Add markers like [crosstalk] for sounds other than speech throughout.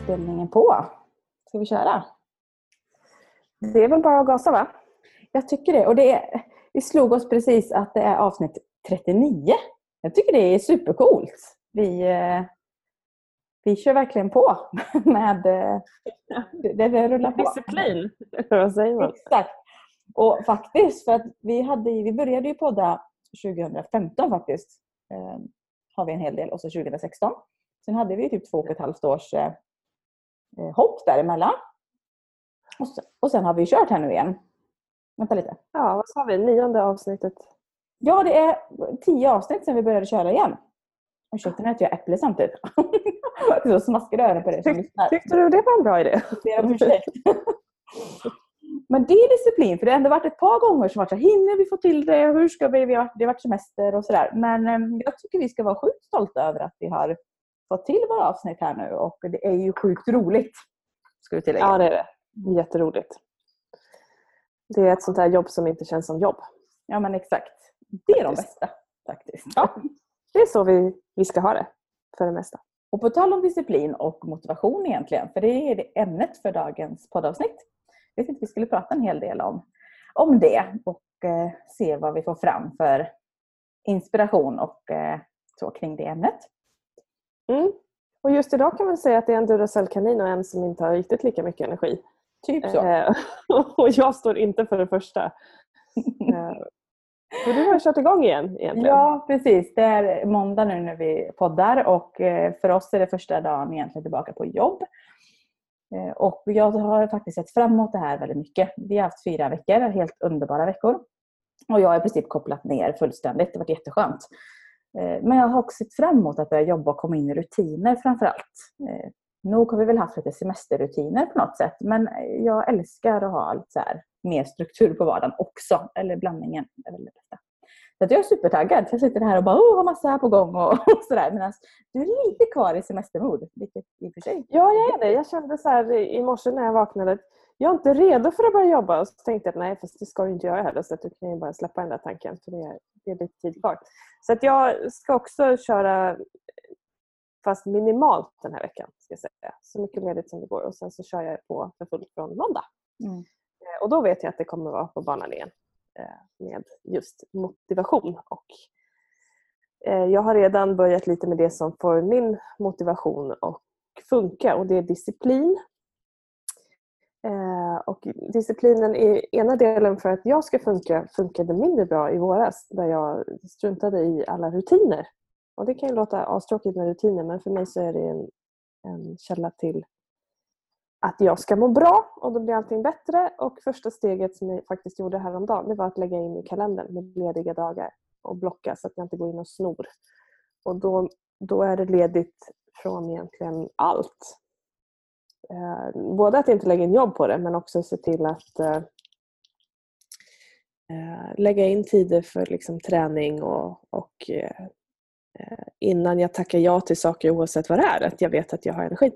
Inspelningen på. Ska vi köra? Det är väl bara att gasa va? Jag tycker det. Och det, är, det slog oss precis att det är avsnitt 39. Jag tycker det är supercoolt. Vi, eh, vi kör verkligen på [laughs] med... eh, Det, det rullar på. Disciplin, vad säger man? Exakt. Och faktiskt, för att vi, hade, vi började ju podda 2015 faktiskt. Eh, har vi en hel del. Och så 2016. Sen hade vi typ två och ett halvt års eh, hopp däremellan. Och sen, och sen har vi kört här nu igen. Vänta lite. Ja, vad sa vi? Nionde avsnittet. Ja, det är tio avsnitt sedan vi började köra igen. Ursäkta, nu äter jag äpple samtidigt. [laughs] så smaskar öronen på det Tyck, tyckte du det var en bra idé? ber om ursäkt. [laughs] Men det är disciplin, för det har ändå varit ett par gånger som varit så här, hinner vi få till det? Hur ska vi? vi har, varit- det har varit semester och sådär. Men eh, jag tycker vi ska vara sjukt stolta över att vi har fått till våra avsnitt här nu och det är ju sjukt roligt. Ska vi tillägga. Ja, det är det. Jätteroligt. Det är ett sånt här jobb som inte känns som jobb. Ja, men exakt. Det är de Faktiskt. bästa faktiskt. Ja. Det är så vi, vi ska ha det, för det mesta. Och på tal om disciplin och motivation egentligen, för det är det ämnet för dagens poddavsnitt. Jag tänkte att vi skulle prata en hel del om, om det och eh, se vad vi får fram för inspiration och eh, så kring det ämnet. Mm. Och just idag kan man säga att det är en Duracell-kanin och en som inte har riktigt lika mycket energi. Typ så. Eh, [laughs] och jag står inte för det första. [laughs] Eh, för du har kört igång igen egentligen. Ja, precis. Det är måndag nu när vi poddar och eh, för oss är det första dagen egentligen tillbaka på jobb. Eh, Och jag har faktiskt sett fram emot det här väldigt mycket. Vi har haft fyra veckor, helt underbara veckor. Och jag har i princip kopplat ner fullständigt. Det har varit jätteskönt. Eh, men jag har också sett fram emot att börja jobba och komma in i rutiner framför allt. Eh, nog har vi väl haft lite semesterrutiner på något sätt. Men jag älskar att ha allt så här, mer struktur på vardagen också. Eller blandningen. Så att jag är supertaggad. Jag sitter här och bara oh, har massa på gång och, [laughs] och sådär. Medan du är lite kvar i semestermod. Vilket i och för sig. Ja, jag är det. Jag kände så här i morse när jag vaknade jag är inte redo för att börja jobba. Och så tänkte jag att nej, fast det ska du inte göra heller. Så att du kan ju bara släppa den där tanken. För det är, det är lite tid kvar. Så att jag ska också köra fast minimalt den här veckan. Ska jag säga. Så mycket ledigt som det går. Och sen så kör jag på för fullt från måndag. Mm. Eh, Och då vet jag att det kommer vara på banan igen. eh, Med just motivation. Och eh, jag har redan börjat lite med det som får min motivation att funka. Och det är disciplin. Eh, Och disciplinen i ena delen för att jag ska funka funkade mindre bra i våras. Där jag struntade i alla rutiner. Och det kan ju låta astråkigt med rutiner men för mig så är det en, en källa till att jag ska må bra och då blir allting bättre. Och första steget som jag faktiskt gjorde häromdagen det var att lägga in i kalendern med lediga dagar och blocka så att jag inte går in och snor. Och då, då är det ledigt från egentligen allt. Eh, både att inte lägga in jobb på det men också se till att eh, eh, lägga in tider för liksom, träning och, och eh, eh, innan jag tackar ja till saker oavsett vad det är, att jag vet att jag har energi.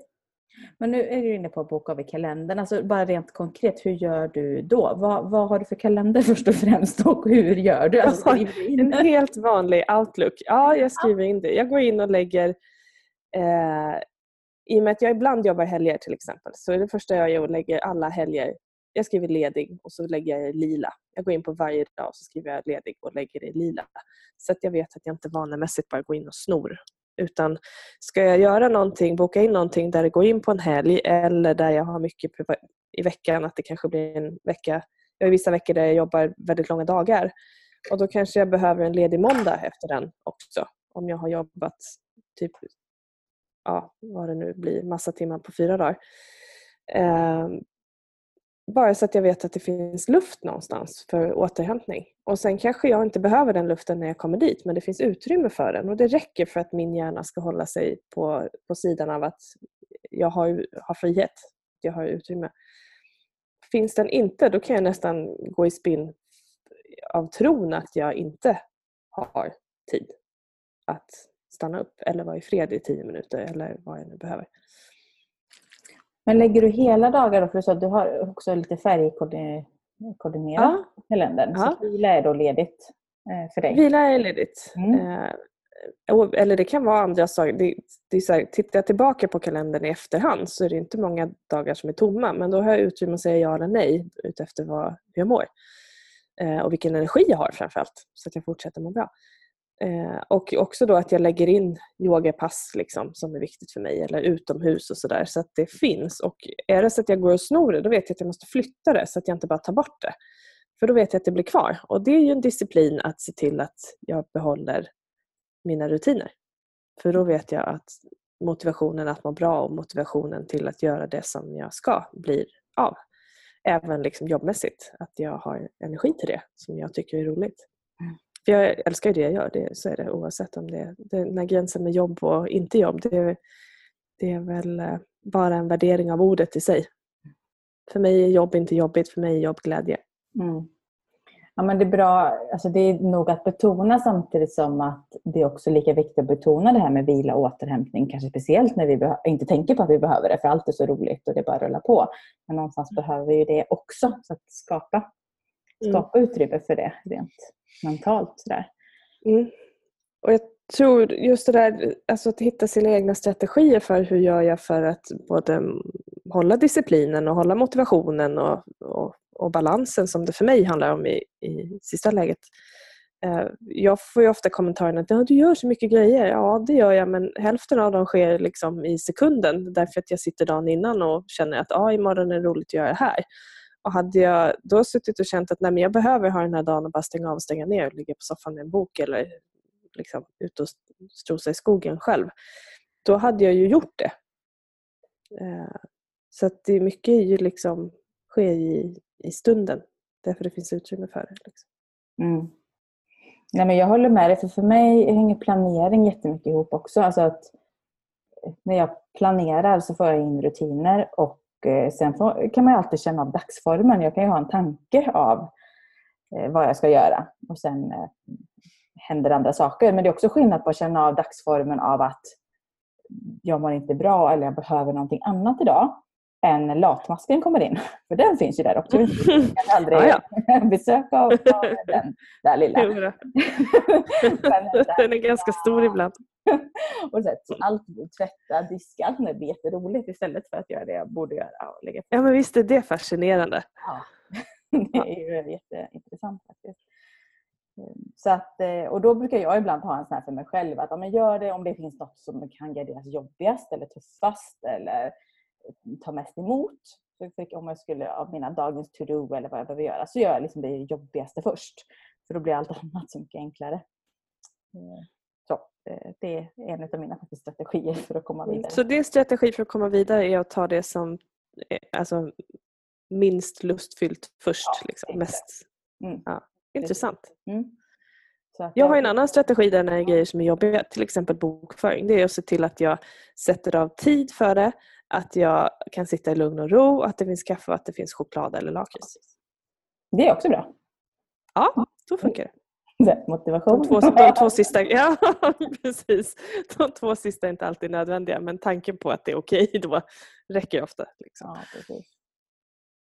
Men nu är du inne på att boka av i kalendern. Alltså bara rent konkret, hur gör du då? Vad, vad har du för kalender [laughs] först och främst och hur gör du? Alltså, En helt vanlig Outlook. Ja, jag skriver in det. Jag går in och lägger eh, i och med att jag ibland jobbar helger till exempel så är det första jag gör att lägga alla helger jag skriver ledig och så lägger jag i lila. Jag går in på varje dag och så skriver jag ledig och lägger i lila. Så att jag vet att jag inte vanemässigt bara går in och snor. Utan ska jag göra någonting, boka in någonting där det går in på en helg eller där jag har mycket i veckan, att det kanske blir en vecka. Jag har vissa veckor där jag jobbar väldigt långa dagar. Och då kanske jag behöver en ledig måndag efter den också. Om jag har jobbat typ, ja vad det nu blir, massa timmar på fyra dagar. Eh, bara så att jag vet att det finns luft någonstans för återhämtning. Och sen kanske jag inte behöver den luften när jag kommer dit men det finns utrymme för den och det räcker för att min hjärna ska hålla sig på, på sidan av att jag har, har frihet, jag har utrymme. Finns den inte då kan jag nästan gå i spinn av tron att jag inte har tid att stanna upp eller vara i fred i tio minuter eller vad jag nu behöver. Men lägger du hela dagar då? För du sa att du har också lite färgkoordinerat Ja. kalendern. Ja. Så vila är då ledigt eh, för dig? Vila är ledigt. Mm. Eh, eller det kan vara andra saker. Det, det är så här, tittar jag tillbaka på kalendern i efterhand så är det inte många dagar som är tomma. Men då har jag utrymme att säga ja eller nej utefter vad, hur jag mår. Eh, och vilken energi jag har framförallt. Så att jag fortsätter må bra. Eh, och också då att jag lägger in yogapass liksom, som är viktigt för mig eller utomhus och sådär så att det finns. Och är det så att jag går och snor det då vet jag att jag måste flytta det så att jag inte bara tar bort det. För då vet jag att det blir kvar. Och det är ju en disciplin att se till att jag behåller mina rutiner. För då vet jag att motivationen att må bra och motivationen till att göra det som jag ska blir av. Även liksom jobbmässigt, att jag har energi till det som jag tycker är roligt. Mm. För jag älskar ju det jag gör, det, så är det oavsett om det, det den här gränsen med jobb och inte jobb. Det, det är väl eh, bara en värdering av ordet i sig. För mig är jobb inte jobbigt, för mig är jobb glädje. Mm. Ja, men det, är bra, alltså det är nog att betona samtidigt som att det är också lika viktigt att betona det här med vila och återhämtning. Kanske speciellt när vi inte tänker på att vi behöver det för allt är så roligt och det bara rullar på. Men någonstans mm. behöver vi det också. Så att skapa. Skapa mm. utrymme för det rent mentalt. Sådär. Mm. Och jag tror just det där alltså att hitta sina egna strategier för hur gör jag för att både hålla disciplinen och hålla motivationen och, och, och balansen som det för mig handlar om i, i sista läget. Eh, jag får ju ofta kommentaren att ja, du gör så mycket grejer. Ja, det gör jag men hälften av dem sker liksom i sekunden därför att jag sitter dagen innan och känner att ja, imorgon är det roligt att göra det här. Och hade jag då suttit och känt att nej, men jag behöver ha den här dagen och bara stänga av och stänga ner och ligga på soffan med en bok eller liksom ut och strosa i skogen själv. Då hade jag ju gjort det. Eh, så att det är mycket ju liksom sker i, i stunden. Därför det finns utrymme för det. Liksom. Mm. Nej, men jag håller med dig, för för mig hänger planering jättemycket ihop också. Alltså att eh, när jag planerar så får jag in rutiner och Eh, sen får, kan man ju alltid känna av dagsformen. Jag kan ju ha en tanke av eh, vad jag ska göra och sen eh, händer andra saker. Men det är också skillnad på att känna av dagsformen av att jag mår inte bra eller jag behöver någonting annat idag än latmasken kommer in. [laughs] För den finns ju där också. [laughs] Jag kan aldrig ja, ja. [laughs] besöka av den där lilla. den är ganska stor ibland. och så här, allt, tvätta, diska, allt blir jätteroligt istället för att göra det jag borde göra. Och lägga ja men visst är det fascinerande. Ja, det är ju jätteintressant faktiskt. Ehm, så att, eh, och då brukar jag ibland ha en sån här för mig själv att om jag gör det om det finns något som kan garderas jobbigast eller tuffast eller tar mest emot. Så om jag skulle av mina dagens to-do eller vad jag behöver göra så gör jag liksom det jobbigaste först. För då blir allt [laughs] annat så mycket enklare. Ehm, så, eh, det är en av mina faktiskt, strategier för att komma mm, vidare. Så din strategi för att komma vidare är att ta det som eh, alltså, minst lustfyllt först? Ja, liksom, mest. Mm. Ja, intressant. Mm. jag har en annan strategi där när det är grejer som är jobbiga, till exempel bokföring. Det är att se till att jag sätter av tid för det, att jag kan sitta i lugn och ro, att det finns kaffe och att det finns choklad eller lakrits. Det är också bra. Ja, då funkar det. [laughs] Motivation. De två, de två sista, [laughs] ja, [laughs] precis. De två sista är inte alltid nödvändiga men tanken på att det är okej då räcker ofta. Liksom. Ja, precis.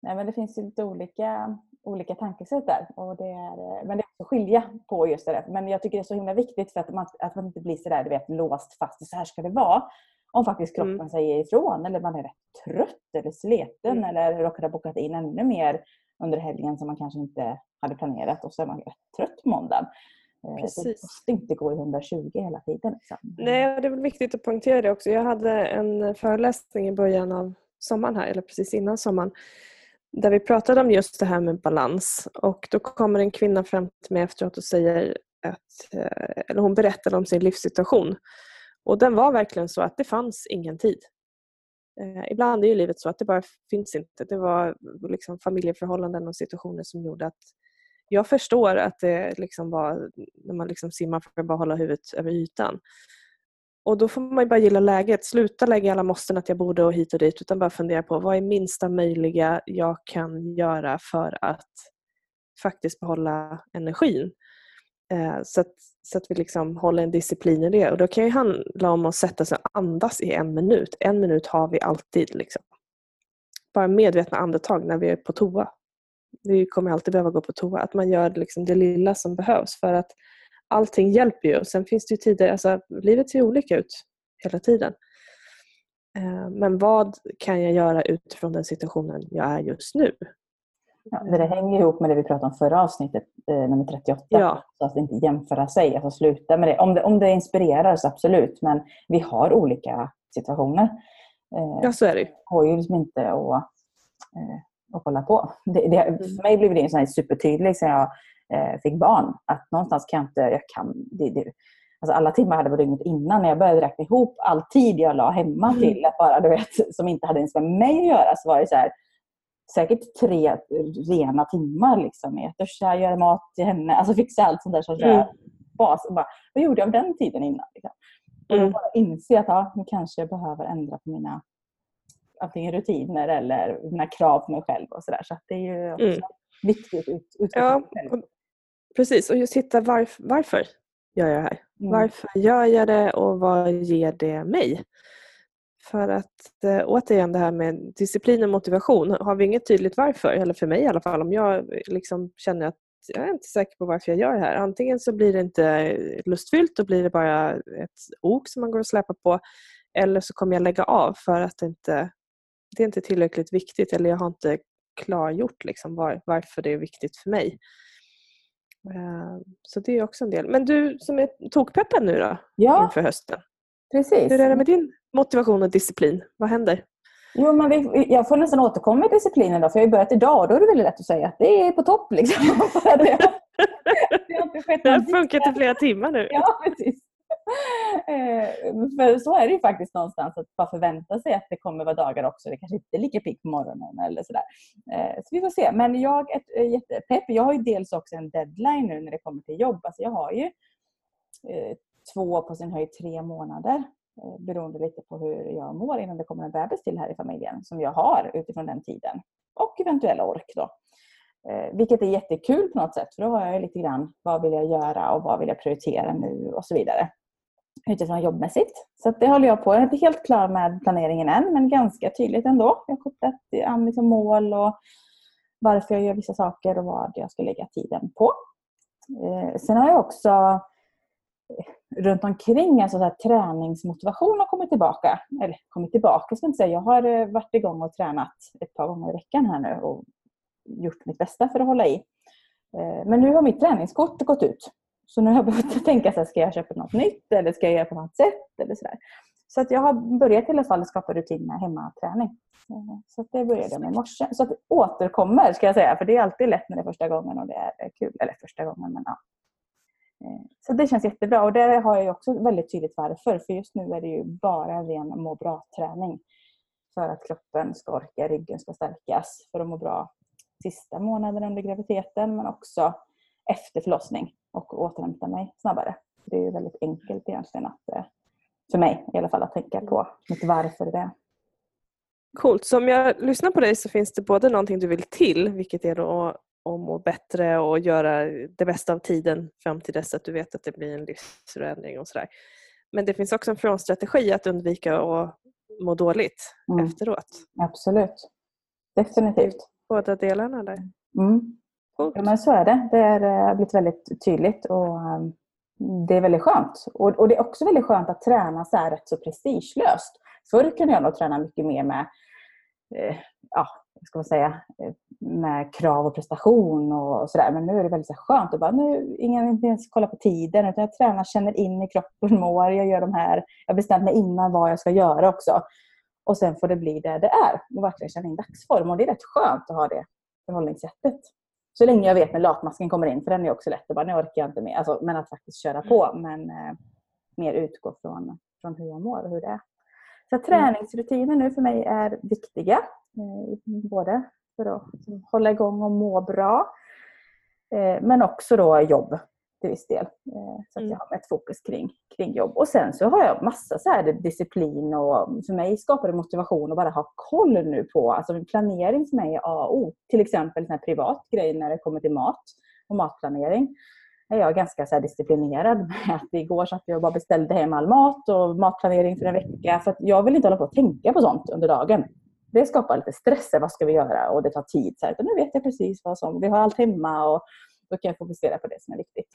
Nej, men det finns ju lite olika, olika tankesätt där. Och det är, men det är också att skilja på just det där. Men jag tycker det är så himla viktigt för att man, att man inte blir så där, du vet, låst fast. Så här ska det vara. Om faktiskt kroppen mm. säger ifrån eller man är rätt trött eller sliten mm. eller råkar ha bokat in ännu mer under helgen som man kanske inte hade planerat och så är man rätt trött på måndagen. Eh, Precis. Det måste inte gå i 120 hela tiden. Liksom. Nej, det är väl viktigt att poängtera det också. Jag hade en föreläsning i början av sommaren här, eller precis innan sommaren, där vi pratade om just det här med balans. Och då kommer en kvinna fram till mig efteråt och säger att, eh, eller hon berättade om sin livssituation. Och den var verkligen så att det fanns ingen tid. Eh, ibland är ju livet så att det bara finns inte. Det var liksom familjeförhållanden och situationer som gjorde att jag förstår att det liksom var när man liksom simmar för att bara hålla huvudet över ytan. Och då får man ju bara gilla läget. Sluta lägga alla måsten att jag borde och hit och dit utan bara fundera på vad är minsta möjliga jag kan göra för att faktiskt behålla energin. Eh, så att, så att vi liksom håller en disciplin i det. Och då kan det handla om att sätta sig och andas i en minut. En minut har vi alltid. Liksom. Bara medvetna andetag när vi är på toa. Vi kommer alltid behöva gå på toa. Att man gör liksom det lilla som behövs för att allting hjälper ju. Sen finns det ju tider, alltså livet ser olika ut hela tiden. Eh, men vad kan jag göra utifrån den situationen jag är just nu? Ja, det hänger ihop med det vi pratade om förra avsnittet, eh, nummer 38. Ja. Så att inte jämföra sig, alltså sluta med det. Om, det. om det inspirerar så absolut, men vi har olika situationer. Eh, ja, så är det Det går ju liksom inte att, eh, att hålla på. Det, det, mm. för mig blev det en sån supertydlig sen jag eh, fick barn. Att någonstans kan jag inte... Jag kan, det, det, alltså alla timmar hade på dygnet innan när jag började räkna ihop all tid jag la hemma mm. till att bara, du vet, som inte hade ens med mig att göra så var det så här, säkert tre rena timmar liksom, duscha, göra mat till henne, alltså fixa allt sånt där som mm. bas. Och bara, vad gjorde jag av den tiden innan? Liksom? Och mm. bara inse att ja, nu kanske jag behöver ändra på mina antingen rutiner eller mina krav på mig själv. och Så, där. så det är ju också mm. viktigt ut, ut ja, Precis, och just hitta varf varför gör jag det här? Mm. Varför gör jag det och vad ger det mig? För att äh, återigen det här med disciplin och motivation. Har vi inget tydligt varför, eller för mig i alla fall, om jag liksom känner att jag är inte säker på varför jag gör det här. Antingen så blir det inte lustfyllt, då blir det bara ett ok som man går och släpar på. Eller så kommer jag lägga av för att det inte det är inte tillräckligt viktigt eller jag har inte klargjort liksom var, varför det är viktigt för mig. Eh, så det är också en del. Men du som är tokpeppad nu då ja, inför hösten. Precis. Hur är det med din motivation och disciplin? Vad händer? Jo, men vi, jag får nästan återkomma med disciplinen då, för jag har börjat idag och då är det väldigt lätt att säga att det är på topp. Liksom. [laughs] det, det har inte skett det har funkat i flera timmar nu. Ja, precis. Eh, för så är det ju faktiskt någonstans, att bara förvänta sig att det kommer vara dagar också. Det kanske inte är lika pigg på morgonen eller sådär. Eh, så vi får se. Men jag är jättepepp. Jag har ju dels också en deadline nu när det kommer till jobb. Alltså jag har ju eh, två, på sin höjd tre månader eh, beroende lite på hur jag mår innan det kommer en bebis till här i familjen som jag har utifrån den tiden. Och eventuell ork då. Eh, vilket är jättekul på något sätt för då har jag lite grann vad vill jag göra och vad vill jag prioritera nu och så vidare utifrån jobbmässigt. Så det håller jag på. Jag är inte helt klar med planeringen än, men ganska tydligt ändå. Jag har kopplat an liksom mål och varför jag gör vissa saker och vad jag ska lägga tiden på. Eh, sen har jag också runt omkring, alltså så här, träningsmotivation har kommit tillbaka. Eller kommit tillbaka ska jag inte säga. Jag har eh, varit igång och tränat ett par gånger i veckan här nu och gjort mitt bästa för att hålla i. Eh, men nu har mitt träningskort gått ut. Så nu har jag [laughs] behövt tänka, så här, ska jag köpa något nytt eller ska jag göra på något sätt? Eller så där. så att jag har börjat i alla fall skapa rutin med hemmaträning. Eh, så så det började jag med i morse. Så att det återkommer ska jag säga, för det är alltid lätt när det är första gången och det är kul. Eller första gången, men ja. Eh, så det känns jättebra och det har jag också väldigt tydligt varför. För just nu är det ju bara ren må bra-träning. För att kroppen ska orka, ryggen ska stärkas för att må bra sista månaden under graviditeten men också efter förlossning och återhämta mig snabbare. Det är väldigt enkelt egentligen att, eh, för mig i alla fall, att tänka på mitt varför det är. Coolt. Så om jag lyssnar på dig så finns det både någonting du vill till, vilket är då att må bättre och göra det bästa av tiden fram till dess att du vet att det blir en livsförändring och sådär. Men det finns också en frånstrategi att undvika att må dåligt mm. efteråt. Absolut. Definitivt. Båda delarna där. Mm. Ja, men så är det. Det har blivit väldigt tydligt och ehm, det är väldigt skönt. Och, och, det är också väldigt skönt att träna så här rätt så prestigelöst. Förr kunde jag nog träna mycket mer med, eh, ja, ska man säga, eh, med krav och prestation och, sådär. Men nu är det väldigt så skönt att bara, nu, ingen ens kolla på tiden utan jag tränar, känner in i kroppen, [laughs] mår, jag gör de här, jag har bestämt mig innan vad jag ska göra också. Och sen får det bli det det är och verkligen känna in dagsform. Och det är rätt skönt att ha det förhållningssättet. Så länge jag vet när latmasken kommer in, för den är också lätt att bara, nu orkar jag inte mer. Alltså, men att faktiskt köra på, mm. men eh, mer utgå från, från hur jag mår och hur det är. Så träningsrutiner nu för mig är viktiga. Eh, både för att hålla igång och må bra, eh, men också då jobb till viss del. Eh, så att jag mm. har ett fokus kring, kring jobb. Och sen så har jag massa så här disciplin och för mig skapar det motivation att bara ha koll nu på, alltså planering för mig är A och O. Till exempel en privat grej när det kommer till mat och matplanering är jag ganska så disciplinerad [laughs] med att igår satt jag och bara beställde hem all mat och matplanering för en vecka. För jag vill inte hålla på och tänka på sånt under dagen. Det skapar lite stress. Vad ska vi göra? Och det tar tid. Så här, nu vet jag precis vad som... Vi har allt hemma och då kan jag fokusera på det som är viktigt.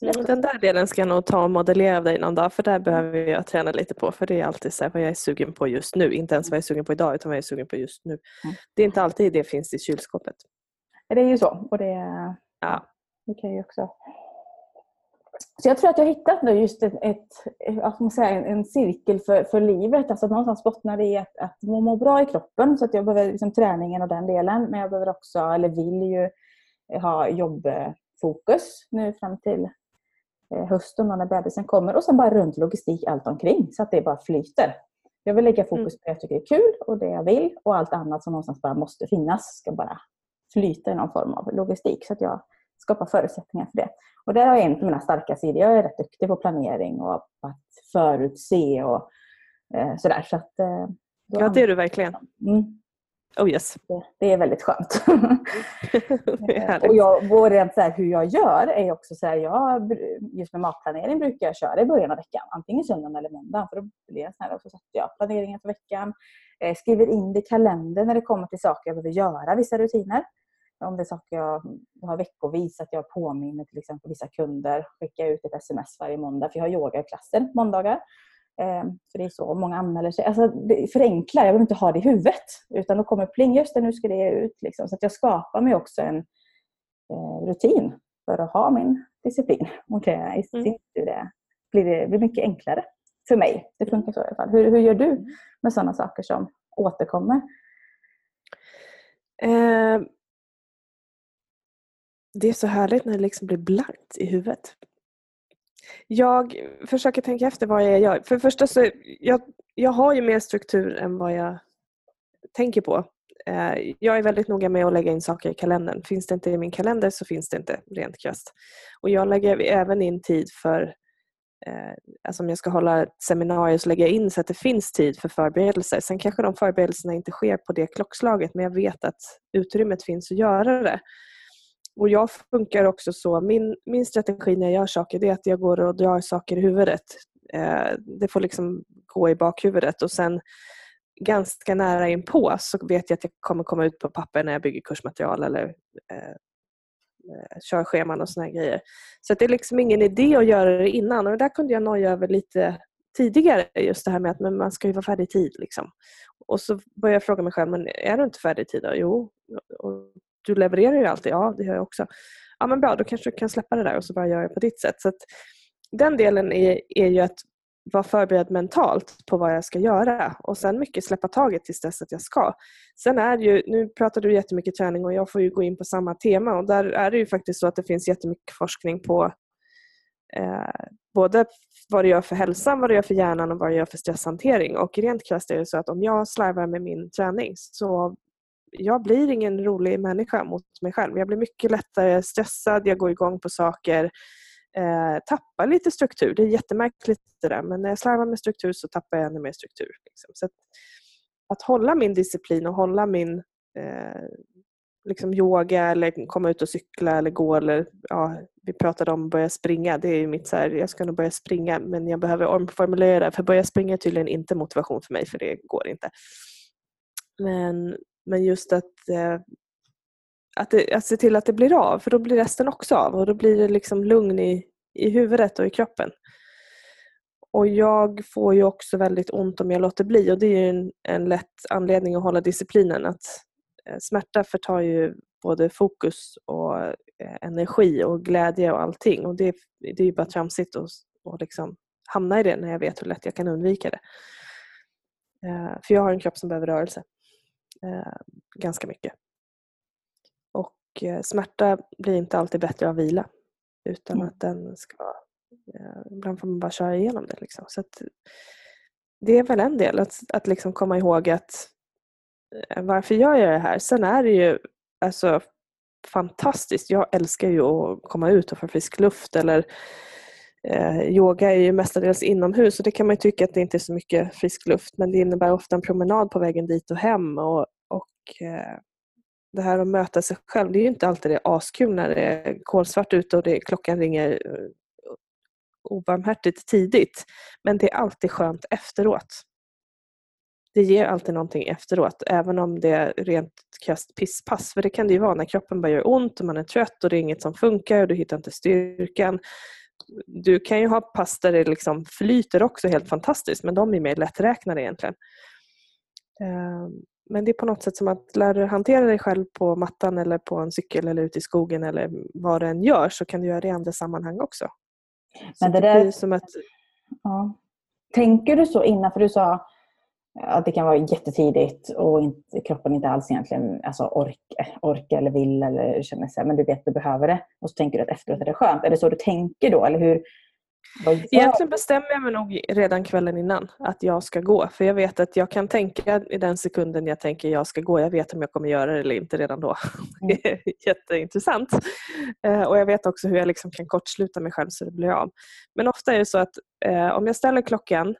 Ja, den där delen ska jag nog ta och modellera av dig någon dag för där behöver jag träna lite på för det är alltid så här, vad jag är sugen på just nu. Inte ens vad jag är sugen på idag utan vad jag är sugen på just nu. Mm. Det är inte alltid det finns i kylskåpet. Det är ju så. Och det, ja. det kan ju också... Så jag tror att jag har hittat nu just ett, ett, att man säger, en cirkel för, för livet. Alltså att någonstans bottnar det i att, att må, må bra i kroppen. Så att jag behöver liksom träningen och den delen. Men jag behöver också, eller vill ju ha jobbfokus nu fram till eh, hösten när bebisen kommer. Och sen bara runt logistik allt omkring så att det bara flyter. Jag vill lägga fokus på det jag tycker är kul och det jag vill och allt annat som någonstans bara måste finnas ska bara flyta i någon form av logistik så att jag skapar förutsättningar för det. Och det är en av mina starka sidor. Jag är rätt duktig på planering och att förutse och eh, sådär. Så att, eh, ja, det är du verkligen. Mm. Oh yes. Det, det är väldigt skönt. [laughs] är och jag, och rent så här, hur jag gör är också så här, jag, just med matplanering brukar jag köra i början av veckan. Antingen söndagen eller måndagen. För då blir det så och så sätter jag planeringen för veckan. Eh, skriver in det i kalendern när det kommer till saker jag behöver göra, vissa rutiner. Om det är saker jag har veckovis, att jag påminner till exempel vissa kunder, skickar ut ett sms varje måndag, för jag har yogaklasser måndagar. Eh, för det är så många anmäler sig. Alltså, förenkla, jag behöver inte ha det i huvudet. Utan då kommer pling, just det, nu ska det ut. Liksom. Så att jag skapar mig också en eh, rutin för att ha min disciplin. Och det, i sin tur det, blir det blir mycket enklare för mig. Det funkar så i alla fall. Hur, hur gör du med sådana saker som återkommer? Eh, det är så härligt när det liksom blir blankt i huvudet. Jag försöker tänka efter vad jag gör. För det första så jag, jag har ju mer struktur än vad jag tänker på. Eh, jag är väldigt noga med att lägga in saker i kalendern. Finns det inte i min kalender så finns det inte rent krasst. Och jag lägger även in tid för eh, alltså om jag ska hålla ett seminarium så lägger jag in så att det finns tid för förberedelser. Sen kanske de förberedelserna inte sker på det klockslaget men jag vet att utrymmet finns att göra det. Och jag funkar också så, min, min strategi när jag gör saker det är att jag går och drar saker i huvudet. Eh, det får liksom gå i bakhuvudet och sen ganska nära inpå så vet jag att jag kommer komma ut på papper när jag bygger kursmaterial eller eh, eh kör scheman och såna grejer. Så det är liksom ingen idé att göra det innan och det där kunde jag noja över lite tidigare just det här med att men man ska ju vara färdig i tid. Liksom. Och så började jag fråga mig själv, men är du inte färdig i tid då? Jo. Och du levererar ju alltid. Ja, det gör jag också. Ja, men bra, då kanske du kan släppa det där och så bara göra det på ditt sätt. Så den delen är, är ju att vara förberedd mentalt på vad jag ska göra och sen mycket släppa taget tills dess att jag ska. Sen är det ju, nu pratar du jättemycket träning och jag får ju gå in på samma tema och där är det ju faktiskt så att det finns jättemycket forskning på eh, både vad det gör för hälsan, vad det gör för hjärnan och vad det gör för stresshantering. Och rent krasst är det så att om jag slarvar med min träning så jag blir ingen rolig människa mot mig själv. Jag blir mycket lättare stressad, jag går igång på saker, eh, tappar lite struktur. Det är jättemärkligt det där men när jag slarvar med struktur så tappar jag ännu mer struktur. Liksom. Så att, att, hålla min disciplin och hålla min eh, liksom yoga eller komma ut och cykla eller gå eller ja, vi pratade om att börja springa. Det är mitt så här, jag ska nog börja springa men jag behöver omformulera för börja springa är tydligen inte motivation för mig för det går inte. Men men just att, eh, att, det, att se till att det blir av, för då blir resten också av och då blir det liksom lugn i, i huvudet och i kroppen. Och jag får ju också väldigt ont om jag låter bli och det är en, en lätt anledning att hålla disciplinen. Att eh, smärta förtar ju både fokus och eh, energi och glädje och allting och det, det är ju bara tramsigt att och liksom hamna i det när jag vet hur lätt jag kan undvika det. Eh, för jag har en kropp som behöver rörelse ganska mycket. Och eh, smärta blir inte alltid bättre av vila utan mm. att den ska... Eh, ibland får man bara köra igenom det. Liksom. Så det är väl en del, att, att liksom komma ihåg att eh, varför gör jag det här? Sen är det ju alltså, fantastiskt. Jag älskar ju att komma ut och få frisk luft eller Eh, yoga är ju mestadels inomhus och det kan man tycka att det inte är så mycket frisk luft men det innebär ofta en promenad på vägen dit och hem och, och eh, det här att möta sig själv, det är ju inte alltid det är askul när det är kolsvart ute och det, klockan ringer eh, obarmhärtigt tidigt. Men det är alltid skönt efteråt. det ger alltid någonting efteråt, även om det är rent krasst pisspass. För det kan det ju vara när kroppen bara gör ont och man är trött och det är inget som funkar och du hittar inte styrkan. Du kan ju ha pass där det liksom flyter också helt fantastiskt, men de är mer lätträknade egentligen. Ehm, men det är på något sätt som att lära dig hantera dig själv på mattan eller på en cykel eller ute i skogen eller vad du än gör så kan du göra det i andra sammanhang också. Men det, det där... som att... Ja. Tänker du så innan, för du sa att det kan vara jättetidigt och inte, kroppen inte alls egentligen alltså ork, orkar eller vill eller känner sig, men du vet att du behöver det. Och så tänker du att efteråt är det skönt. Är det så du tänker då? Eller hur, Egentligen bestämmer jag mig nog redan kvällen innan att jag ska gå. För jag vet att jag kan tänka i den sekunden jag tänker jag ska gå. Jag vet om jag kommer göra det eller inte redan då. Mm. [laughs] Det är jätteintressant. Eh, och jag vet också hur jag liksom kan kortsluta mig själv så det blir av. Men ofta är det så att eh, om jag ställer klockan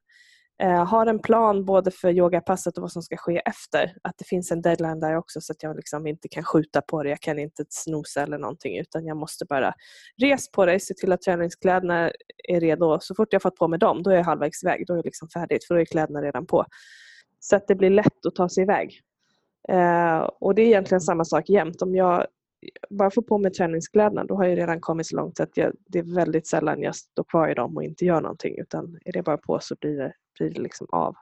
eh, har en plan både för yogapasset och vad som ska ske efter. Att det finns en deadline där också så att jag liksom inte kan skjuta på det. Jag kan inte snosa eller någonting utan jag måste bara res på dig, se till att träningskläderna är redo. Så fort jag fått på mig dem, då är jag halvvägs iväg. Då är det liksom färdigt för då är kläderna redan på. Så att det blir lätt att ta sig iväg. Eh, och det är egentligen samma sak jämt. Om jag bara får på mig träningskläderna då har jag redan kommit så långt att jag, det är väldigt sällan jag står kvar i dem och inte gör någonting utan är det bara på så blir det blir det liksom av.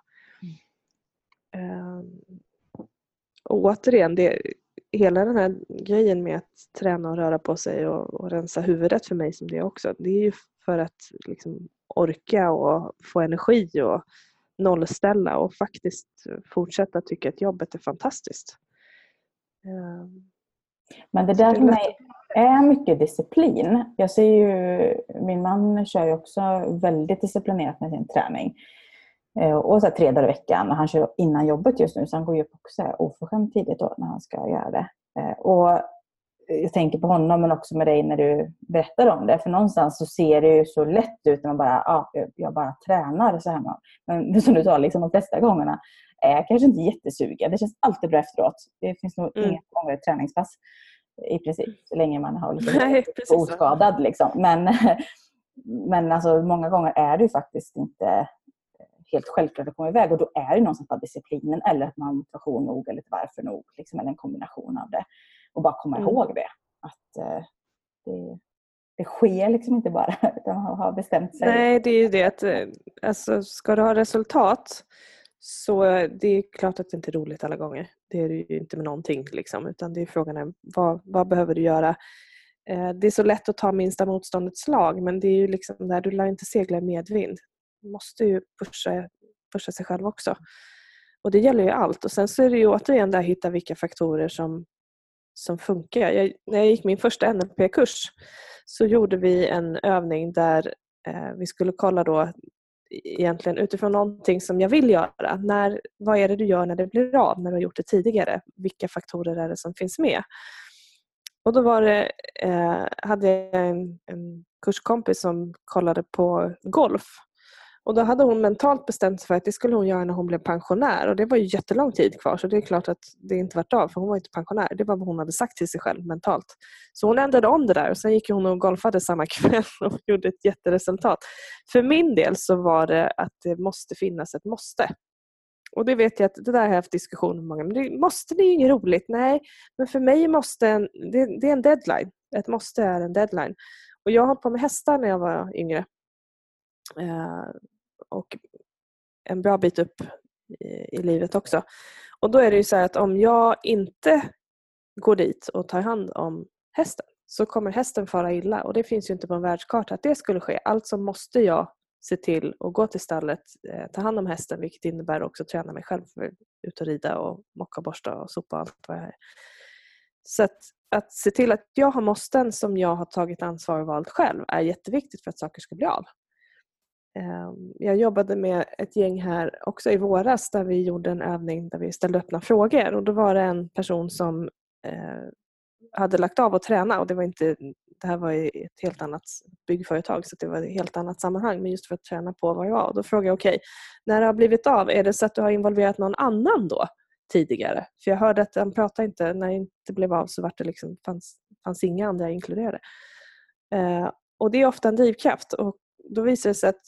Mm. och återigen, det, hela den här grejen med att träna och röra på sig och, och rensa huvudet för mig som det också, det är ju för att liksom orka och få energi och nollställa och faktiskt fortsätta tycka att jobbet är fantastiskt. Ehm, Men det där för mig är mycket disciplin. Jag ser ju, min man kör ju också väldigt disciplinerat med sin träning. Eh, och så här, tre dagar i veckan. Han kör innan jobbet just nu så han går upp också oförskämt tidigt då när han ska göra det. Eh, och jag tänker på honom men också med dig när du berättar om det. För någonstans så ser det ju så lätt ut när man bara, ja, jag bara tränar så hemma. Men som du sa, liksom, de flesta gångerna är jag kanske inte jättesugen. Det känns alltid bra efteråt. Det finns nog mm. inga gånger ett träningspass i princip, så länge man har liksom [laughs] Nej, [laughs] oskadad. Liksom. Men, [laughs] men alltså, många gånger är det ju faktiskt inte helt självklart att komma iväg. Och då är det någonstans bara disciplinen eller att man har motivation nog eller varför nog. Liksom, eller en kombination av det. Och bara komma mm. ihåg det. Att eh, det, det sker liksom inte bara utan man har bestämt sig. Nej, det är ju det att eh, alltså, ska du ha resultat så det är klart att det inte är roligt alla gånger. Det är det ju inte med någonting. Liksom, utan det är frågan är vad, vad behöver du göra? Eh, det är så lätt att ta minsta motståndets lag men det är ju liksom där du lär inte segla i medvind måste ju pusha, pusha sig själv också. Och det gäller ju allt. Och sen så är det ju återigen där att hitta vilka faktorer som, som funkar. Jag, när jag gick min första NLP-kurs så gjorde vi en övning där eh, vi skulle kolla då egentligen utifrån någonting som jag vill göra. När, vad är det du gör när det blir av, när du har gjort det tidigare? Vilka faktorer är det som finns med? Och då var det, eh, hade jag en, en kurskompis som kollade på golf och då hade hon mentalt bestämt sig för att det skulle hon göra när hon blev pensionär och det var ju jättelång tid kvar så det är klart att det inte vart av för hon var inte pensionär. Det var vad hon hade sagt till sig själv mentalt. Så hon ändrade om det där och sen gick hon och golfade samma [laughs] kväll och gjorde ett jätteresultat. För min del så var det att det måste finnas ett måste. Och det vet jag att det där har jag haft diskussioner med många. Men det måste det är inget roligt. Nej, men för mig måste en, det, det är en deadline. Ett måste är en deadline. Och jag höll på med hästar när jag var yngre. Eh, och en bra bit upp i, i livet också. Och då är det ju så att om jag inte går dit och tar hand om hästen så kommer hästen fara illa och det finns ju inte på en världskarta att det skulle ske. Alltså måste jag se till att gå till stallet, eh, ta hand om hästen vilket innebär också att träna mig själv för ut och rida och mocka, borsta och sopa och allt vad jag är. Så att, att se till att jag har måsten som jag har tagit ansvar och valt själv är jätteviktigt för att saker ska bli av. Ehm, jag jobbade med ett gäng här också i våras där vi gjorde en övning där vi ställde öppna frågor och då var det en person som eh, hade lagt av att träna och det var inte det här var i ett helt annat byggföretag så det var ett helt annat sammanhang men just för att träna på vad jag var. Och då frågade jag okej, okay, när det har blivit av, är det så att du har involverat någon annan då tidigare? För jag hörde att han pratade inte, när det inte blev av så var det liksom, fanns, fanns inga andra inkluderade. Eh, och det är ofta en drivkraft och då visar det sig att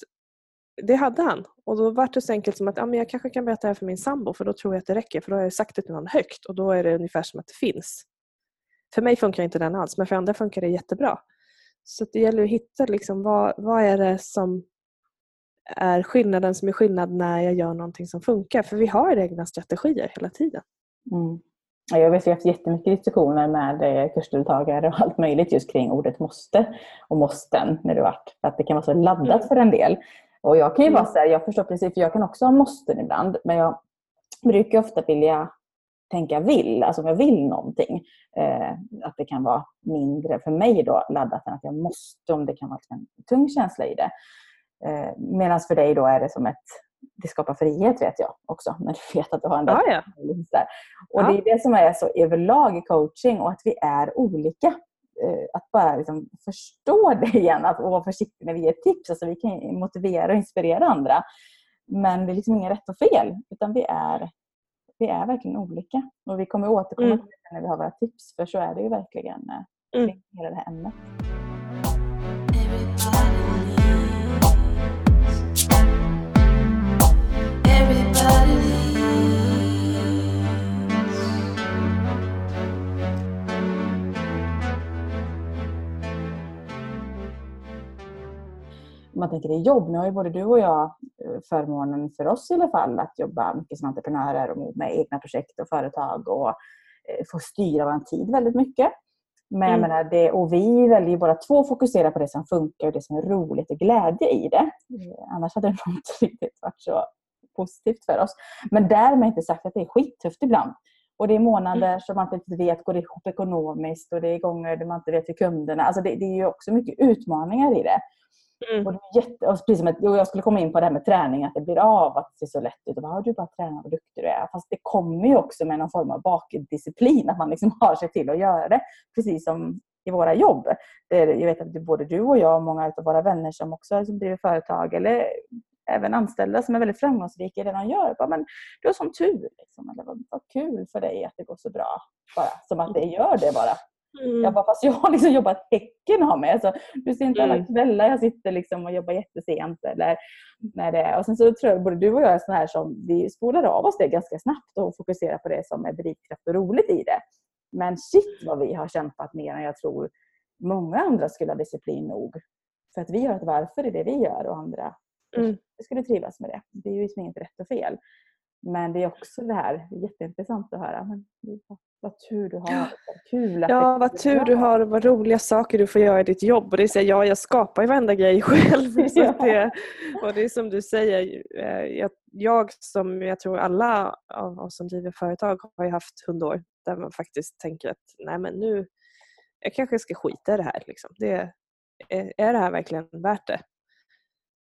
det hade han. Och då var det så enkelt som att ja, men jag kanske kan berätta det här för min sambo för då tror jag att det räcker för då har jag sagt det till någon högt och då är det ungefär som att det finns. För mig funkar inte den alls men för andra funkar det jättebra. Så det gäller att hitta liksom, vad, vad är det som är skillnaden som är skillnad när jag gör någonting som funkar. För vi har egna strategier hela tiden. Mm. Jag vet, vi har haft jättemycket diskussioner med eh, kursdeltagare och allt möjligt just kring ordet måste och måsten när du varit. För att det kan vara så laddat mm. för en del. Och jag kan ju vara mm. så här, jag förstår precis, för jag kan också ha måsten ibland. Men jag brukar ofta vilja tänka vill, alltså om jag vill någonting. Eh, att det kan vara mindre för mig då laddat än att jag måste, om det kan vara en tung känsla i det. Eh, Medan för dig då är det som ett det skapar frihet vet jag också, när du vet att du har en ja, ja. där. Och ja. det är det som är så överlag i coaching och att vi är olika. Eh, att bara liksom förstå [laughs] det igen, att vara försiktig när vi ger tips. Alltså vi kan motivera och inspirera andra. Men det är liksom inget rätt och fel, utan vi är, vi är verkligen olika. Och vi kommer återkomma mm. till det när vi har våra tips, för så är det ju verkligen eh, mm. hela det här ämnet. Man tänker i jobb, nu har ju både du och jag eh, förmånen, för oss i alla fall, att jobba mycket som entreprenörer och med egna projekt och företag och eh, få styra vår tid väldigt mycket. Men mm. menar, det, och vi väljer båda två att fokusera på det som funkar och det som är roligt och glädje i det. Eh, annars hade det nog inte [laughs] riktigt varit så positivt för oss. Men därmed inte sagt att det är skittufft ibland. Och det är månader mm. som man inte vet går ihop ekonomiskt och det är gånger där man inte vet hur kunderna... Alltså det, det är ju också mycket utmaningar i det. Mm. Och, det jätte, och precis som att, jag skulle komma in på det här med träning, att det blir av, att det ser så lätt ut. Och bara, du bara tränar, vad duktig du är. Fast det kommer ju också med någon form av bakdisciplin, att man liksom har sig till att göra det. Precis som i våra jobb. jag vet att både du och jag och många av våra vänner som också som driver företag eller även anställda som är väldigt framgångsrika i det de gör. Bara, men du har sån tur. Liksom. Eller vad, vad kul för dig att det går så bra. Bara, som att det gör det bara. Mm. Jag bara, fast jag har liksom jobbat häcken av mig. Alltså, du ser inte alla mm. kvällar jag sitter liksom och jobbar jättesent. Eller när det, och sen så tror jag både du och jag är såna här som vi spolar av oss det ganska snabbt och fokuserar på det som är drivkraft och roligt i det. Men shit vad vi har kämpat mer än jag tror många andra skulle ha disciplin nog. För att vi har ett varför i det vi gör och andra mm. skulle trivas med det. Det är ju liksom inget rätt och fel. Men det är också det här, jätteintressant att höra. Men vad tur du har. Kul att ja, vad tur du har och vad roliga saker du får göra i ditt jobb. Och det är ja, jag skapar ju varenda grej [laughs] själv. [laughs] Så det, och det är som du säger, eh, jag, jag som jag tror alla av oss som driver företag har ju haft hundår där man faktiskt tänker att nej men nu, jag kanske ska skita i det här. Liksom. Det, är, är det här verkligen värt det?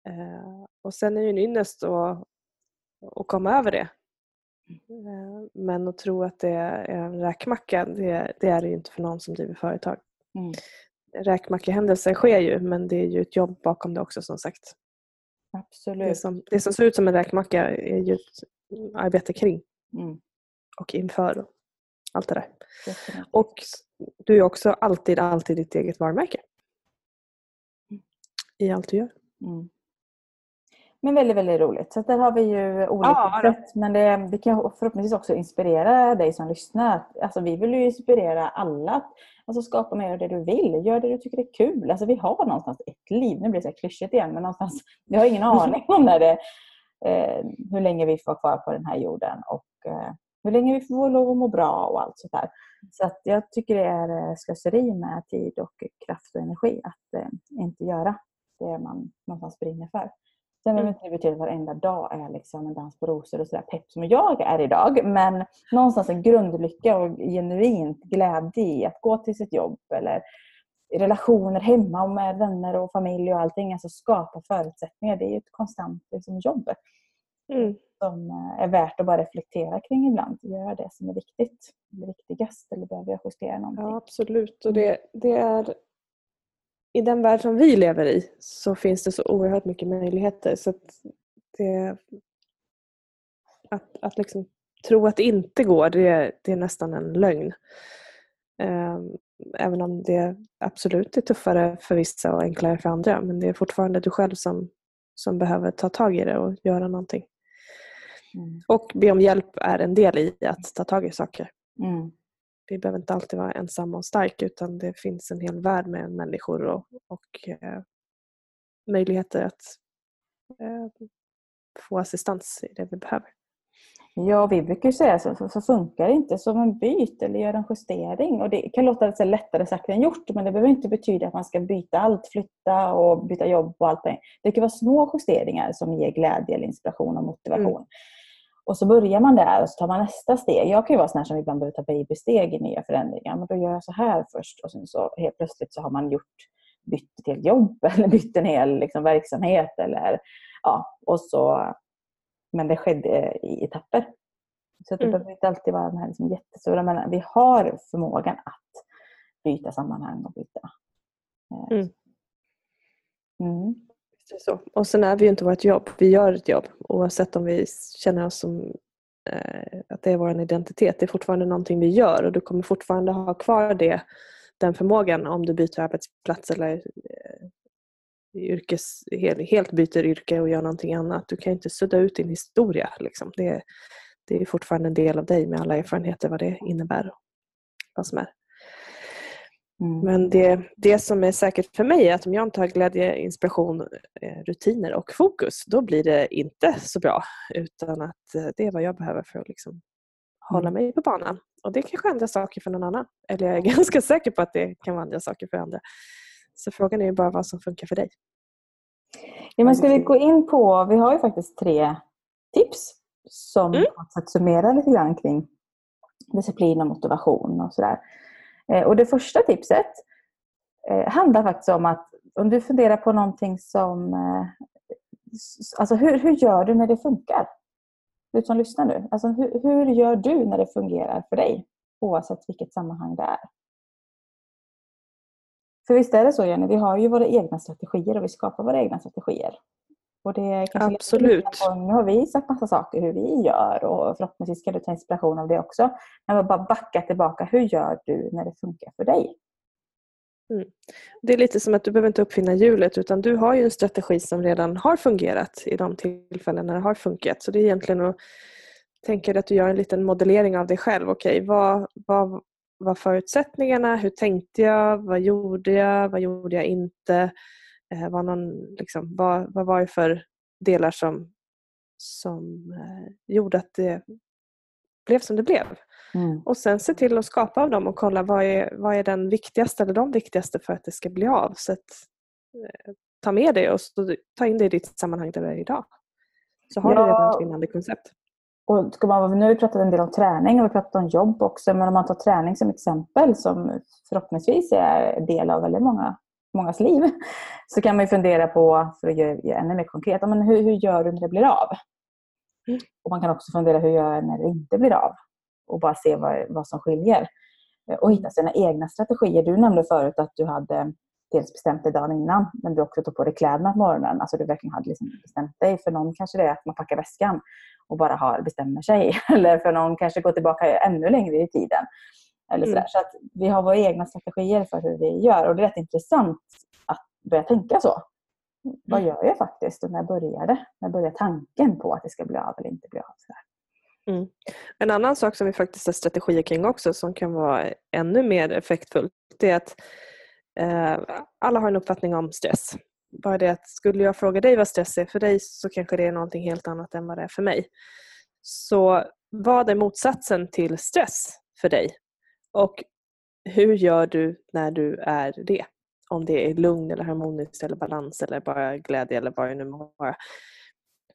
Uh, och sen är ju en ynnest att, att komma över det Eh, men att tro att det är en räkmacka, det, det är det ju inte för någon som driver företag. Mm. Räkmackehändelser sker ju men det är ju ett jobb bakom det också som sagt. Absolut. Det som, det som ser ut som en räkmacka är ju ett arbete kring mm. och inför och allt det där. Definitivt. Och du är också alltid, alltid ditt eget varumärke. Mm. I allt du gör. Mm. Men väldigt, väldigt roligt. Så där har vi ju olika ja, sätt. Men det, det kan förhoppningsvis också inspirera dig som lyssnar. Alltså, vi vill ju inspirera alla. Alltså, skapa mer av det du vill. Gör det du tycker är kul. Alltså, vi har någonstans ett liv. Nu blir det så klyschigt igen. Men någonstans, [laughs] vi har ingen aning om när det, eh, hur länge vi får kvar på den här jorden. Och eh, hur länge vi får lov att må bra och allt sånt där. Så att jag tycker det är eh, slöseri med tid och kraft och energi att eh, inte göra det man någonstans brinner för. Sen behöver inte det betyda att varenda dag är liksom en dans på rosor och sådär pepp som jag är idag. Men någonstans en grundlycka och genuint glädje i att gå till sitt jobb eller relationer hemma och med vänner och familj och allting. Alltså skapa förutsättningar. Det är ju ett konstant liksom, jobb. Mm. Som eh, är värt att bara reflektera kring ibland. Gör det som är viktigt. Det viktigast eller behöver jag justera någonting? Ja absolut. Och det, det är i den värld som vi lever i så finns det så oerhört mycket möjligheter. Så att, det, att, att liksom tro att det inte går, det, det är nästan en lögn. Ehm, även om det absolut är tuffare för vissa och enklare för andra. Men det är fortfarande du själv som som behöver ta tag i det och göra någonting. Mm. Och be om hjälp är en del i att ta tag i saker. Mm. Vi behöver inte alltid vara ensamma och stark utan det finns en hel värld med människor och, och eh, möjligheter att eh, få assistans i det vi behöver. Ja, vi brukar ju säga så, så, så funkar det inte som en byt eller gör en justering. Och det kan låta lite lättare sagt än gjort, men det behöver inte betyda att man ska byta allt, flytta och byta jobb och allt. Det kan vara små justeringar som ger glädje, eller inspiration och motivation. Mm. Och så börjar man där och så tar man nästa steg. Jag kan ju vara sån här som ibland behöver ta babysteg i nya förändringar. Men då gör jag så här först och sen så helt plötsligt så har man gjort bytt till jobb [laughs] eller bytt en hel liksom, verksamhet. Eller, ja, och så, men det skedde i etapper. Så det mm. behöver inte alltid vara den här liksom jättestora. Men vi har förmågan att byta sammanhang och byta. Eh, mm. Mm. Så. Och sen är vi ju inte vårt jobb. Vi gör ett jobb oavsett om vi känner oss som eh, att det är vår identitet. Det är fortfarande någonting vi gör och du kommer fortfarande ha kvar det, den förmågan om du byter arbetsplats eller eh, yrkes, helt, helt byter yrke och gör någonting annat. Du kan inte sudda ut din historia. Liksom. Det, det är fortfarande en del av dig med alla erfarenheter vad det innebär. Vad som är. Mm. Men det, det som är säkert för mig är att om jag inte har glädje, inspiration, eh, rutiner och fokus då blir det inte så bra. Utan att eh, det är vad jag behöver för att liksom hålla mm. mig på banan. Och det kanske är andra saker för någon annan. Eller jag är [laughs] ganska säker på att det kan vara andra saker för andra. Så frågan är bara vad som funkar för dig. Ja, men ska vi gå in på, vi har ju faktiskt tre tips som mm. summerar lite grann kring disciplin och motivation och sådär. Eh, och det första tipset eh, handlar faktiskt om att om du funderar på någonting som... Eh, alltså hur, hur gör du när det funkar? Du som lyssnar nu. Alltså hur, hur gör du när det fungerar för dig? Oavsett vilket sammanhang det är. För visst är det så Jenny, vi har ju våra egna strategier och vi skapar våra egna strategier. Och det Absolut. Nu har vi sagt massa saker hur vi gör och förhoppningsvis kan du ta inspiration av det också. Men bara backa tillbaka. Hur gör du när det funkar för dig? Mm. Det är lite som att du behöver inte uppfinna hjulet utan du har ju en strategi som redan har fungerat i de tillfällen när det har funkat. Så det är egentligen att tänka att du gör en liten modellering av dig själv. Okej, okay, vad, vad var förutsättningarna? Hur tänkte jag? Vad gjorde jag? Vad gjorde jag inte? Eh, var någon, liksom, vad, vad var det för delar som, som eh, gjorde att det blev som det blev? Mm. Och sen se till att skapa av dem och kolla vad är, vad är den viktigaste eller de viktigaste för att det ska bli av. Så att, eh, ta med det och så, ta in det i ditt sammanhang där du är idag. Så har ja. du redan ett vinnande koncept. Och ska man, nu har vi pratat en del om träning och vi pratat om jobb också. Men om man tar träning som exempel som förhoppningsvis är del av väldigt många mångas liv, så kan man fundera på, för att göra ännu mer konkret, men hur, hur gör du när det blir av? Mm. Och Man kan också fundera hur gör jag när det inte blir av? Och bara se vad, vad som skiljer. Och hitta sina egna strategier. Du nämnde förut att du hade dels bestämt dig dagen innan, men du också tog på dig kläderna på morgonen. Alltså du verkligen hade liksom bestämt dig. För någon kanske det är att man packar väskan och bara har, bestämmer sig. [laughs] Eller för någon kanske går tillbaka ännu längre i tiden. Eller mm. Så att vi har våra egna strategier för hur vi gör och det är rätt intressant att börja tänka så. Vad mm. gör jag faktiskt och när börjar det? När börjar tanken på att det ska bli av eller inte bli av? Så mm. En annan sak som vi faktiskt har strategier kring också som kan vara ännu mer effektfullt det är att eh, alla har en uppfattning om stress. Bara det att skulle jag fråga dig vad stress är för dig så kanske det är någonting helt annat än vad det är för mig. Så vad är motsatsen till stress för dig? Och hur gör du när du är det? Om det är lugn eller harmoniskt eller balans eller bara glädje eller vad det nu må vara.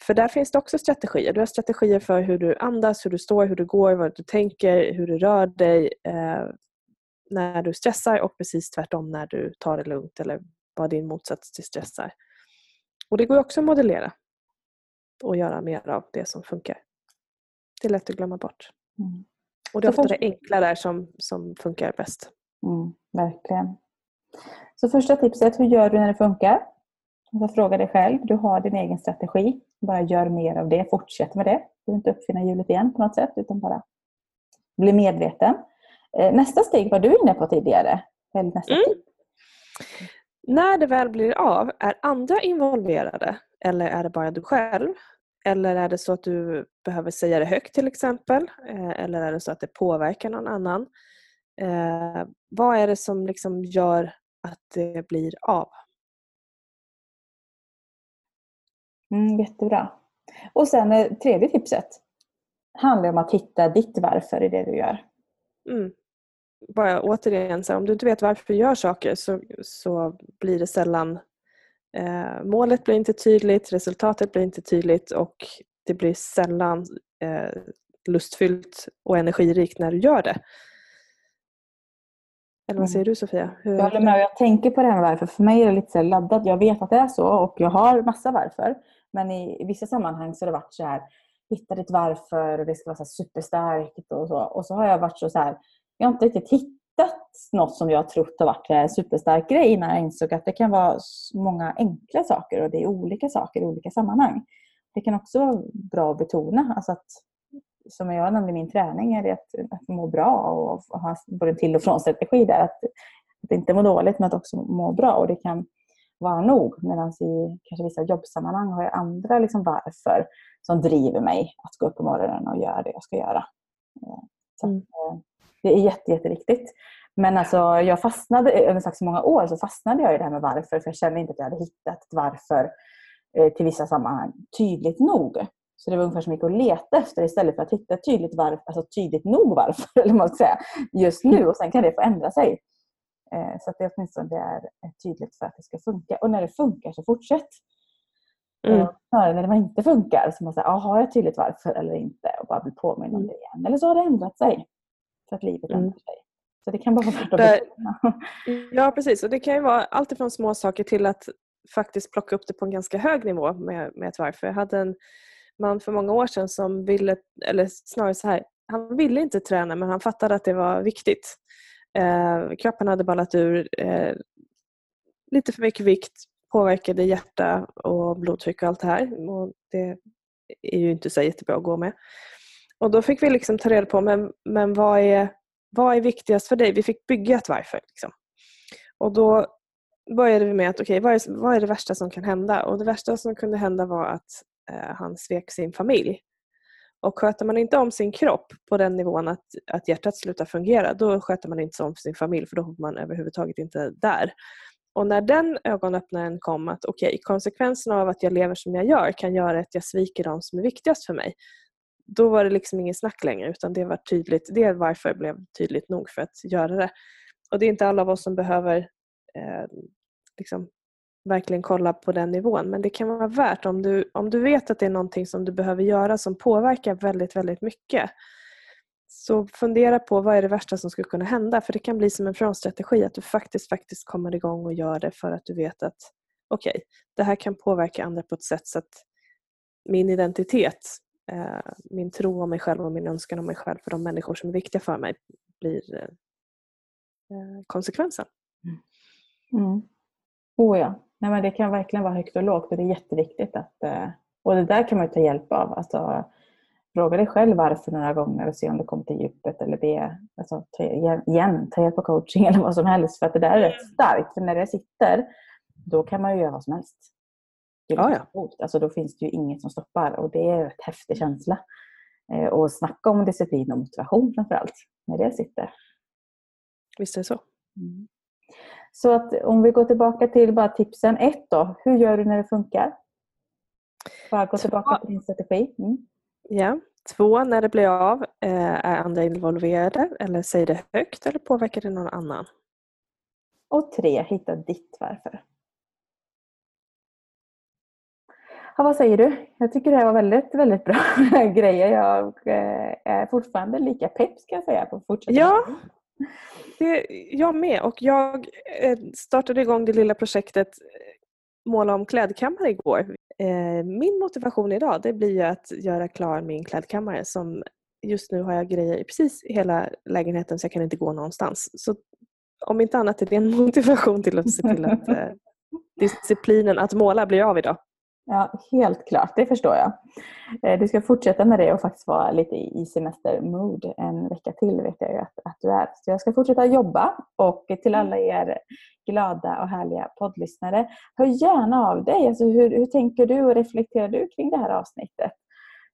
För där finns det också strategier. Du har strategier för hur du andas, hur du står, hur du går, vad du tänker, hur du rör dig eh, när du stressar och precis tvärtom när du tar det lugnt eller vad din motsats till stress är. Och det går också att modellera och göra mer av det som funkar. Det är lätt att glömma bort. Mm. Och det är ofta det enkla där som, som funkar bäst. Mm, verkligen. Så första tipset, hur gör du när det funkar? Alltså fråga dig själv. Du har din egen strategi. Bara gör mer av det. Fortsätt med det. Du behöver inte uppfinna hjulet igen på något sätt utan bara bli medveten. Eh, nästa steg var du inne på tidigare. nästa mm. När det väl blir av är andra involverade Eller är det bara du själv? Eller är det så att du behöver säga det högt till exempel? Eh, eller är det så att det påverkar någon annan? Eh, vad är det som liksom gör att det blir av? Mm, jättebra. Och sen eh, tredje tipset handlar om att hitta ditt varför i det du gör. Mm. Bara återigen, så här, om du inte vet varför du gör saker så, så blir det sällan eh, Målet blir inte tydligt, resultatet blir inte tydligt och det blir sällan eh, lustfyllt och energirikt när du gör det. Eller vad säger Mm. du Sofia? Hur... Jag håller med. Jag tänker på det här med varför. För mig är det lite så laddat. Jag vet att det är så och jag har massa varför. Men i, i vissa sammanhang så har det varit så här, hitta ditt varför och det ska vara så superstarkt och så. Och så har jag varit så, så här, jag har inte riktigt hittat något som jag trott har varit en superstark grej innan jag insåg att det kan vara många enkla saker och det är olika saker i olika sammanhang. Det kan också vara bra att betona. Alltså att, som jag nämnde i min träning, är det att, att må bra och ha både till och från-strategi där. Att, att inte må dåligt men att också må bra. Och det kan vara nog. Medan i kanske vissa jobbsammanhang har jag andra liksom varför som driver mig att gå upp på morgonen och göra det jag ska göra. Eh, Så Mm. Eh, det är jätte, jätteviktigt. Men alltså, jag fastnade, över så många år så fastnade jag i det här med varför. För jag kände inte att jag hade hittat varför eh, till vissa sammanhang tydligt nog. Så det var ungefär som gick och letade efter istället för att hitta tydligt, varför, alltså tydligt nog varför, [laughs] eller man ska säga, just nu. Och sen kan det få ändra sig. Eh, Så att det åtminstone det är eh, tydligt för att det ska funka. Och när det funkar så fortsätt. Mm. Eh, Snarare när det inte funkar så man säger, ah, har jag tydligt varför eller inte? Och bara bli påmind om Mm. det igen. Eller så har det ändrat sig. För att livet Mm. ändrar sig. Så det kan bara vara värt att betona. [laughs] Ja precis och det kan ju vara allt ifrån små saker till att faktiskt plocka upp det på en ganska hög nivå med, med ett varför. Jag hade en man för många år sedan som ville, eller snarare så här, han ville inte träna men han fattade att det var viktigt. Eh, kroppen hade ballat ur, eh, lite för mycket vikt påverkade hjärta och blodtryck och allt det här. Och det är ju inte så jättebra att gå med. Och då fick vi liksom ta reda på men, men vad, är, vad är viktigast för dig? Vi fick bygga ett varför. Liksom. Och då började vi med att okej, vad, är, vad är det värsta som kan hända? Och det värsta som kunde hända var att eh, han svek sin familj. Och sköter man inte om sin kropp på den nivån att, att hjärtat slutar fungera, då sköter man inte om sin familj för då är man överhuvudtaget inte där. Och när den ögonöppnaren kom att okej, konsekvenserna av att jag lever som jag gör kan göra att jag sviker de som är viktigast för mig. Då var det liksom ingen snack längre utan det var tydligt, det varför blev tydligt nog för att göra det. Och det är inte alla av oss som behöver eh, liksom, verkligen kolla på den nivån men det kan vara värt om du, om du vet att det är någonting som du behöver göra som påverkar väldigt, väldigt mycket. Så fundera på vad är det värsta som skulle kunna hända för det kan bli som en frånstrategi att du faktiskt, faktiskt kommer igång och gör det för att du vet att okej, okay, det här kan påverka andra på ett sätt så att min identitet, min tro om mig själv och min önskan om mig själv för de människor som är viktiga för mig blir eh, konsekvensen. Mm. Oh ja. Nej, men det kan verkligen vara högt och lågt och det är jätteviktigt. att eh, Och det där kan man ta hjälp av. Alltså, fråga dig själv varför några gånger och se om du kommer till djupet eller be, alltså, ta, igen, ta hjälp av coaching [laughs] eller vad som helst. För att det där är rätt starkt. För när det sitter, då kan man ju göra vad som helst. Ja, liksom coolt. Alltså, då finns det ju inget som stoppar och det är en rätt häftig känsla. Eh, och snacka om disciplin och motivation framförallt, när det sitter. Visst är det så. Mm. Så att om vi går tillbaka till bara tipsen. Ett då, hur gör du när det funkar? Bara gå tillbaka till din strategi. Mm. Ja. Två, när det blir av, eh, är andra involverade eller säger det högt eller påverkar det någon annan? Och tre, hitta ditt varför. Ja, vad säger du? Jag tycker det här var väldigt, väldigt bra [laughs] grejer. Jag eh, är fortfarande lika pepp ska jag säga på fortsätta. Ja, det, jag med. Och jag eh, startade igång det lilla projektet eh, Måla om klädkammare igår. Min motivation idag det blir ju att göra klar min klädkammare som just nu har jag grejer i precis hela lägenheten så jag kan inte gå någonstans. Så om inte annat är det en [laughs] motivation till att se till att [laughs] disciplinen att måla blir av idag. Ja, helt klart. Det förstår jag. Eh, du ska fortsätta med det och faktiskt vara lite i semestermood en vecka till vet jag ju att, att du är. Så jag ska fortsätta jobba och till alla er glada och härliga poddlyssnare, hör gärna av dig. Alltså hur, hur tänker du och reflekterar du kring det här avsnittet?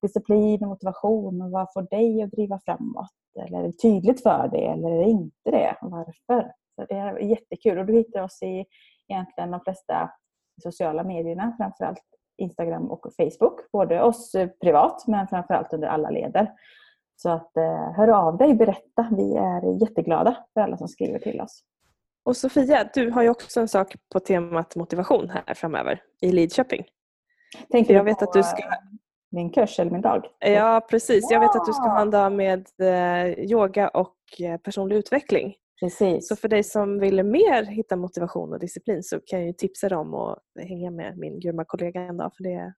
Disciplin och motivation och vad får dig att driva framåt? Eller är det tydligt för dig eller är det inte det? Varför? Så det är jättekul och du hittar oss i egentligen de flesta sociala medierna, framförallt Instagram och Facebook. Både oss privat men framförallt under alla leder. Så att eh, hör av dig, berätta. Vi är jätteglada för alla som skriver till oss. Och Sofia, du har ju också en sak på temat motivation här framöver i Lidköping. Tänker jag vet att du ska... min kurs eller min dag? Ja, precis. Jag vet att du ska ha en dag med eh, yoga och eh, personlig utveckling. Precis. Så för dig som vill mer hitta motivation och disciplin så kan jag tipsa dig om att hänga med min grymma kollega en dag. För det,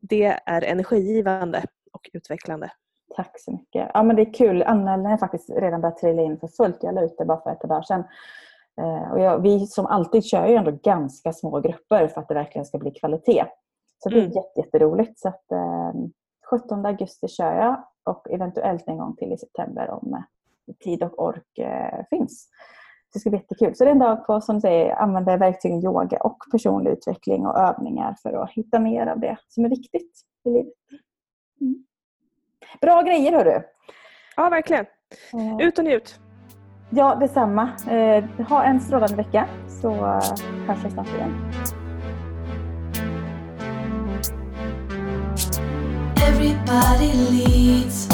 det är energigivande och utvecklande. Tack så mycket. Ja, men det är kul. Anmälningen har faktiskt redan börjat trilla in för fullt. Jag la ut det bara för ett par dagar sedan. Eh, och jag, vi som alltid kör ju ändå ganska små grupper för att det verkligen ska bli kvalitet. Så det är mm. jätteroligt. Så att, eh, 17 augusti kör jag och eventuellt en gång till i september om eh, tid och ork eh, finns. Det ska bli jättekul. Så det är en dag på som säger, använda verktygen yoga och personlig utveckling och övningar för att hitta mer av det som är viktigt i livet. Mm. Bra grejer hörru! Ja, verkligen. Eh. Ut och njut! Ja, detsamma. Eh, ha en strålande vecka så hörs vi snart igen. Everybody leads